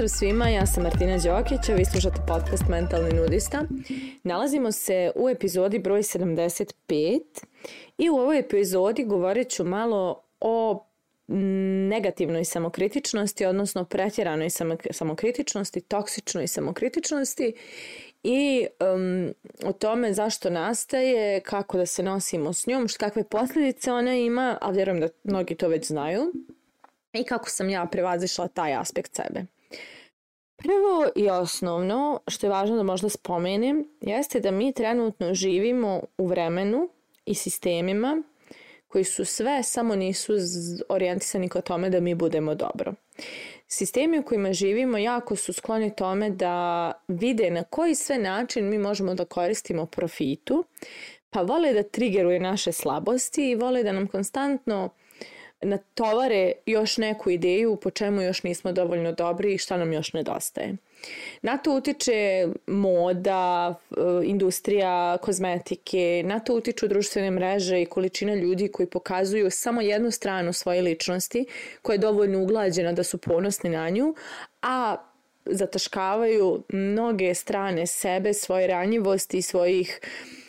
Pozdrav svima, ja sam Martina Đokić, a vi slušate podcast Mentalni nudista. Nalazimo se u epizodi broj 75 i u ovoj epizodi govorit ću malo o negativnoj samokritičnosti, odnosno pretjeranoj samokritičnosti, toksičnoj samokritičnosti i um, o tome zašto nastaje, kako da se nosimo s njom, kakve posljedice ona ima, a vjerujem da mnogi to već znaju i kako sam ja prevazišla taj aspekt sebe. Prvo i osnovno što je važno da možda spomenem jeste da mi trenutno živimo u vremenu i sistemima koji su sve samo nisu orijentisani ka tome da mi budemo dobro. Sistemi u kojima živimo jako su skloni tome da vide na koji sve način mi možemo da koristimo profitu, pa vole da triggeruje naše slabosti i vole da nam konstantno natovare još neku ideju po čemu još nismo dovoljno dobri i šta nam još nedostaje. Na to utiče moda, industrija kozmetike, na to utiču društvene mreže i količina ljudi koji pokazuju samo jednu stranu svoje ličnosti koja je dovoljno uglađena da su ponosni na nju, a zataškavaju mnoge strane sebe, svoje ranjivosti i svojih,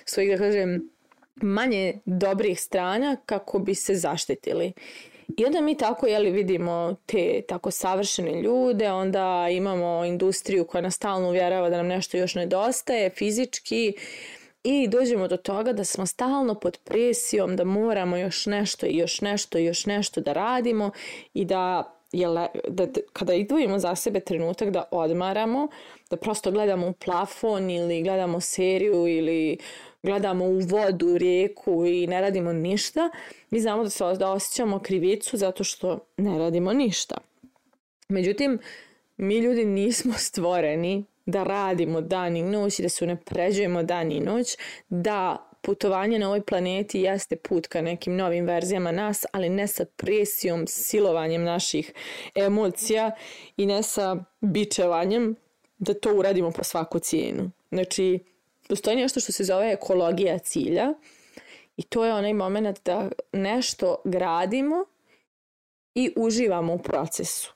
svojih da kažem, manje dobrih strana kako bi se zaštitili. I onda mi tako jeli, vidimo te tako savršene ljude, onda imamo industriju koja nas stalno uvjerava da nam nešto još nedostaje fizički i dođemo do toga da smo stalno pod presijom da moramo još nešto i još nešto i još nešto da radimo i da je da kada idujemo za sebe trenutak da odmaramo, da prosto gledamo u plafon ili gledamo seriju ili gledamo u vodu, rijeku i ne radimo ništa, mi znamo da se da osjećamo krivicu zato što ne radimo ništa. Međutim, mi ljudi nismo stvoreni da radimo dan i noć i da se unapređujemo dan i noć, da putovanje na ovoj planeti jeste put ka nekim novim verzijama nas, ali ne sa presijom, silovanjem naših emocija i ne sa bičevanjem da to uradimo po svaku cijenu. Znači, postoji nešto što se zove ekologija cilja i to je onaj moment da nešto gradimo i uživamo u procesu.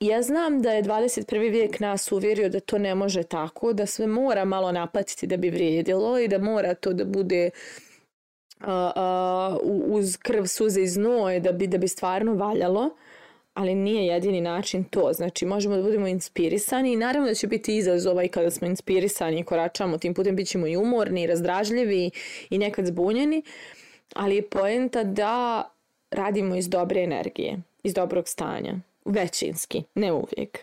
I ja znam da je 21. vijek nas uvjerio da to ne može tako, da sve mora malo naplatiti da bi vrijedilo i da mora to da bude uh, uh, uz krv, suze i znoj da bi, da bi stvarno valjalo ali nije jedini način to. Znači možemo da budemo inspirisani i naravno da će biti izazova i kada smo inspirisani i koračamo tim putem bit ćemo i umorni, i razdražljivi i nekad zbunjeni, ali je poenta da radimo iz dobre energije, iz dobrog stanja, većinski, ne uvijek.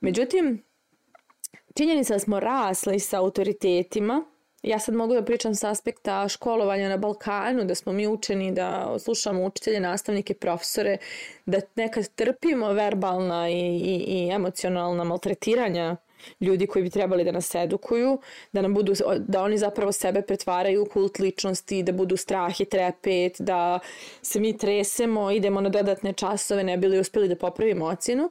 Međutim, činjenica da smo rasli sa autoritetima ja sad mogu da pričam s aspekta školovanja na Balkanu, da smo mi učeni da slušamo učitelje, nastavnike, profesore, da nekad trpimo verbalna i, i, i emocionalna maltretiranja ljudi koji bi trebali da nas edukuju, da nam budu, da oni zapravo sebe pretvaraju u kult ličnosti, da budu strah i trepet, da se mi tresemo, idemo na dodatne časove, ne bili uspjeli da popravimo ocjenu.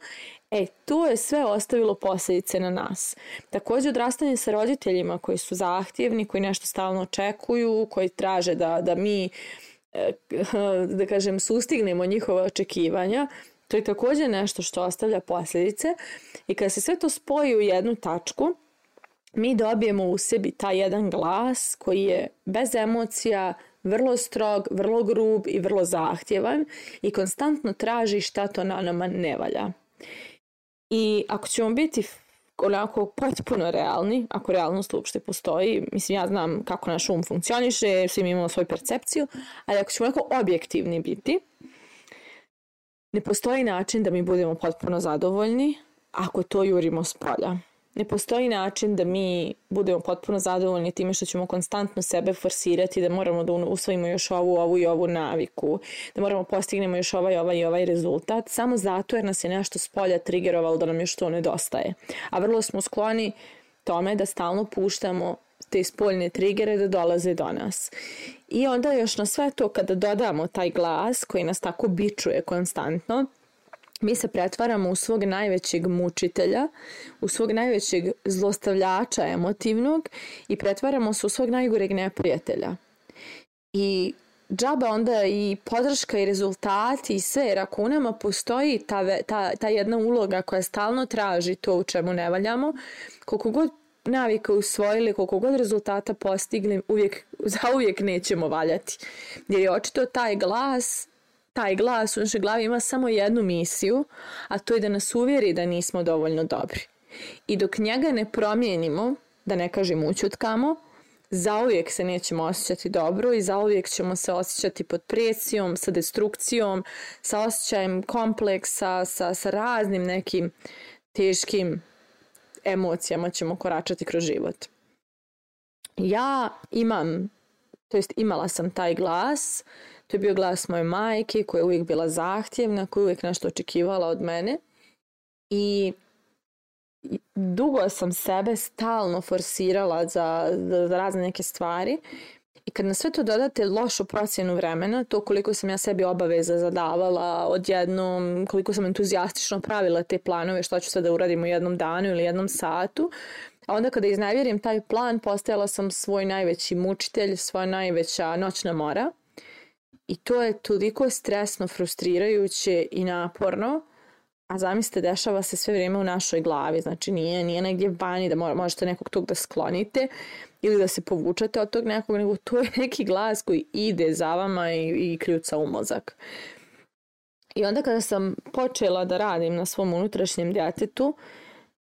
E, to je sve ostavilo posljedice na nas. Također odrastanje sa roditeljima koji su zahtjevni, koji nešto stalno očekuju, koji traže da, da mi e, da kažem sustignemo njihova očekivanja, to je također nešto što ostavlja posljedice i kada se sve to spoji u jednu tačku, mi dobijemo u sebi taj jedan glas koji je bez emocija, vrlo strog, vrlo grub i vrlo zahtjevan i konstantno traži šta to na nama ne valja. I ako ćemo biti onako potpuno realni, ako realnost uopšte postoji, mislim ja znam kako naš um funkcioniše, svi mi imamo svoju percepciju, ali ako ćemo onako objektivni biti, ne postoji način da mi budemo potpuno zadovoljni ako to jurimo s polja ne postoji način da mi budemo potpuno zadovoljni time što ćemo konstantno sebe forsirati, da moramo da usvojimo još ovu, ovu i ovu naviku, da moramo postignemo još ovaj, ovaj i ovaj rezultat, samo zato jer nas je nešto s polja trigerovalo da nam još to nedostaje. A vrlo smo skloni tome da stalno puštamo te spoljne trigere da dolaze do nas. I onda još na sve to kada dodamo taj glas koji nas tako bičuje konstantno, mi se pretvaramo u svog najvećeg mučitelja, u svog najvećeg zlostavljača emotivnog i pretvaramo se u svog najgoreg neprijatelja. I džaba onda i podrška i rezultati i sve, jer ako u nama postoji ta, ta, ta jedna uloga koja stalno traži to u čemu ne valjamo, koliko god navika usvojili, koliko god rezultata postigli, uvijek, zauvijek nećemo valjati. Jer je očito taj glas taj glas u našoj glavi ima samo jednu misiju, a to je da nas uvjeri da nismo dovoljno dobri. I dok njega ne promijenimo, da ne kažem učutkamo, zauvijek se nećemo osjećati dobro i zauvijek ćemo se osjećati pod presijom, sa destrukcijom, sa osjećajem kompleksa, sa, sa raznim nekim teškim emocijama ćemo koračati kroz život. Ja imam, to jest imala sam taj glas, to je bio glas moje majke koja je uvijek bila zahtjevna, koja je uvijek nešto očekivala od mene i dugo sam sebe stalno forsirala za, za, razne neke stvari i kad na sve to dodate lošu procjenu vremena, to koliko sam ja sebi obaveza zadavala odjednom, koliko sam entuzijastično pravila te planove, što ću sad da uradim u jednom danu ili jednom satu, a onda kada iznevjerim taj plan, postajala sam svoj najveći mučitelj, svoja najveća noćna mora. I to je toliko stresno, frustrirajuće i naporno a zamislite dešava se sve vrijeme u našoj glavi, znači nije, nije negdje vani da možete nekog tog da sklonite ili da se povučete od tog nekog, nego to je neki glas koji ide za vama i, i kljuca u mozak. I onda kada sam počela da radim na svom unutrašnjem djetetu,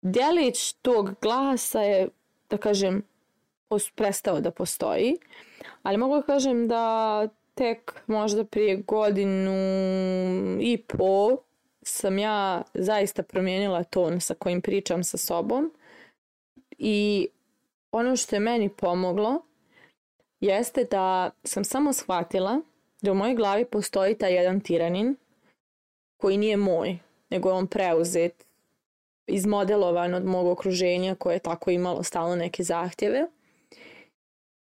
djelić tog glasa je, da kažem, prestao da postoji, ali mogu da kažem da tek možda prije godinu i po sam ja zaista promijenila ton sa kojim pričam sa sobom i ono što je meni pomoglo jeste da sam samo shvatila da u mojoj glavi postoji taj jedan tiranin koji nije moj, nego je on preuzet, izmodelovan od mog okruženja koje je tako imalo stalno neke zahtjeve.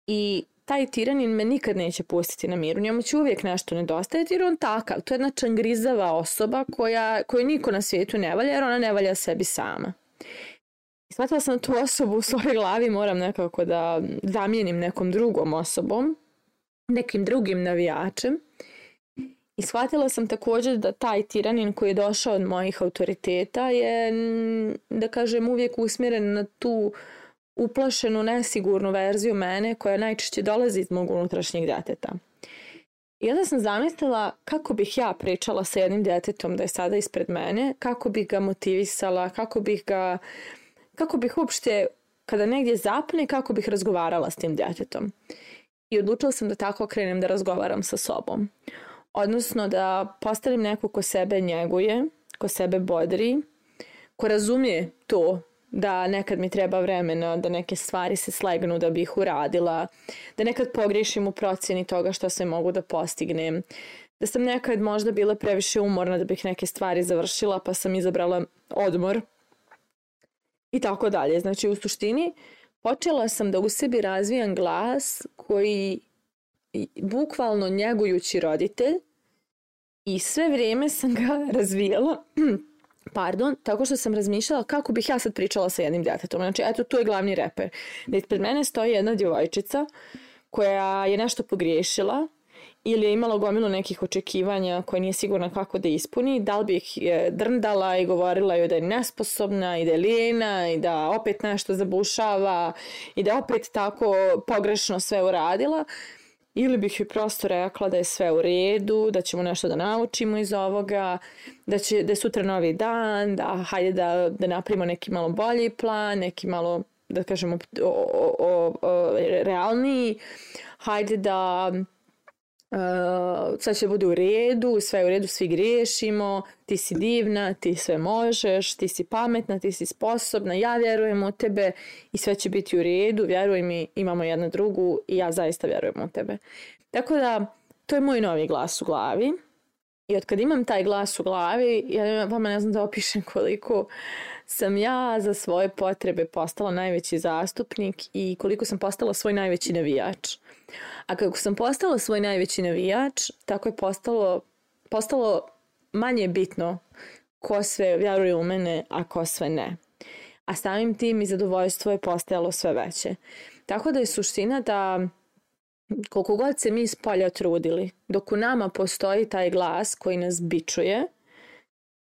I taj tiranin me nikad neće pustiti na miru. Njemu će uvijek nešto nedostajati jer on takav. To je jedna čangrizava osoba koja, koju niko na svijetu ne valja jer ona ne valja sebi sama. I shvatila sam tu osobu u svojoj glavi moram nekako da zamijenim nekom drugom osobom, nekim drugim navijačem. I shvatila sam također da taj tiranin koji je došao od mojih autoriteta je, da kažem, uvijek usmjeren na tu uplašenu, nesigurnu verziju mene koja najčešće dolazi iz mog unutrašnjeg djeteta. I onda sam zamislila kako bih ja pričala sa jednim djetetom da je sada ispred mene, kako bih ga motivisala, kako bih ga, kako bih uopšte kada negdje zapne, kako bih razgovarala s tim djetetom. I odlučila sam da tako krenem da razgovaram sa sobom. Odnosno da postavim neko ko sebe njeguje, ko sebe bodri, ko razumije to da nekad mi treba vremena da neke stvari se slegnu da bih uradila, da nekad pogriješim u procjeni toga što se mogu da postignem, da sam nekad možda bila previše umorna da bih neke stvari završila pa sam izabrala odmor i tako dalje. Znači u suštini počela sam da u sebi razvijam glas koji bukvalno njegujući roditelj i sve vrijeme sam ga razvijala pardon, tako što sam razmišljala kako bih ja sad pričala sa jednim djetetom. Znači, eto, tu je glavni reper. Ispred mene stoji jedna djevojčica koja je nešto pogriješila ili je imala gomilu nekih očekivanja koje nije sigurna kako da ispuni, da li bih je drndala i govorila joj da je nesposobna i da je lijena i da opet nešto zabušava i da opet tako pogrešno sve uradila ili bih joj prosto rekla da je sve u redu, da ćemo nešto da naučimo iz ovoga, da, će, da je sutra novi dan, da hajde da, da napravimo neki malo bolji plan, neki malo, da kažemo, o, o, o, o realniji, hajde da Uh, sad će bude u redu, sve je u redu, svi griješimo, ti si divna, ti sve možeš, ti si pametna, ti si sposobna, ja vjerujem u tebe i sve će biti u redu, vjeruj mi, imamo jedna drugu i ja zaista vjerujem u tebe. Tako da, to je moj novi glas u glavi i od kad imam taj glas u glavi, ja vama ne znam da opišem koliko sam ja za svoje potrebe postala najveći zastupnik i koliko sam postala svoj najveći navijač. A kako sam postala svoj najveći navijač, tako je postalo, postalo manje bitno ko sve vjeruje u mene, a ko sve ne. A samim tim i zadovoljstvo je postajalo sve veće. Tako da je suština da koliko god se mi iz polja trudili, dok u nama postoji taj glas koji nas bičuje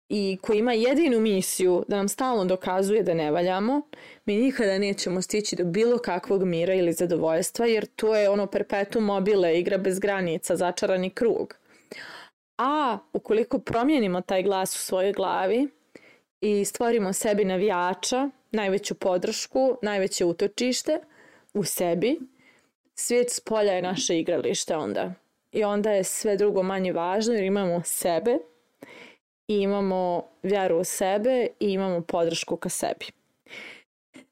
i koji ima jedinu misiju da nam stalno dokazuje da ne valjamo, mi nikada nećemo stići do bilo kakvog mira ili zadovoljstva, jer to je ono perpetuum mobile, igra bez granica, začarani krug. A ukoliko promijenimo taj glas u svojoj glavi i stvorimo sebi navijača, najveću podršku, najveće utočište u sebi, svijet s polja je naše igralište onda. I onda je sve drugo manje važno jer imamo sebe i imamo vjeru u sebe i imamo podršku ka sebi.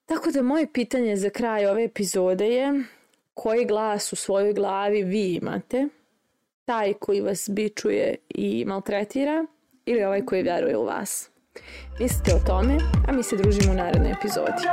Tako da moje pitanje za kraj ove epizode je koji glas u svojoj glavi vi imate, taj koji vas bičuje i maltretira ili ovaj koji vjeruje u vas. Mislite o tome, a mi se družimo u narednoj epizodi.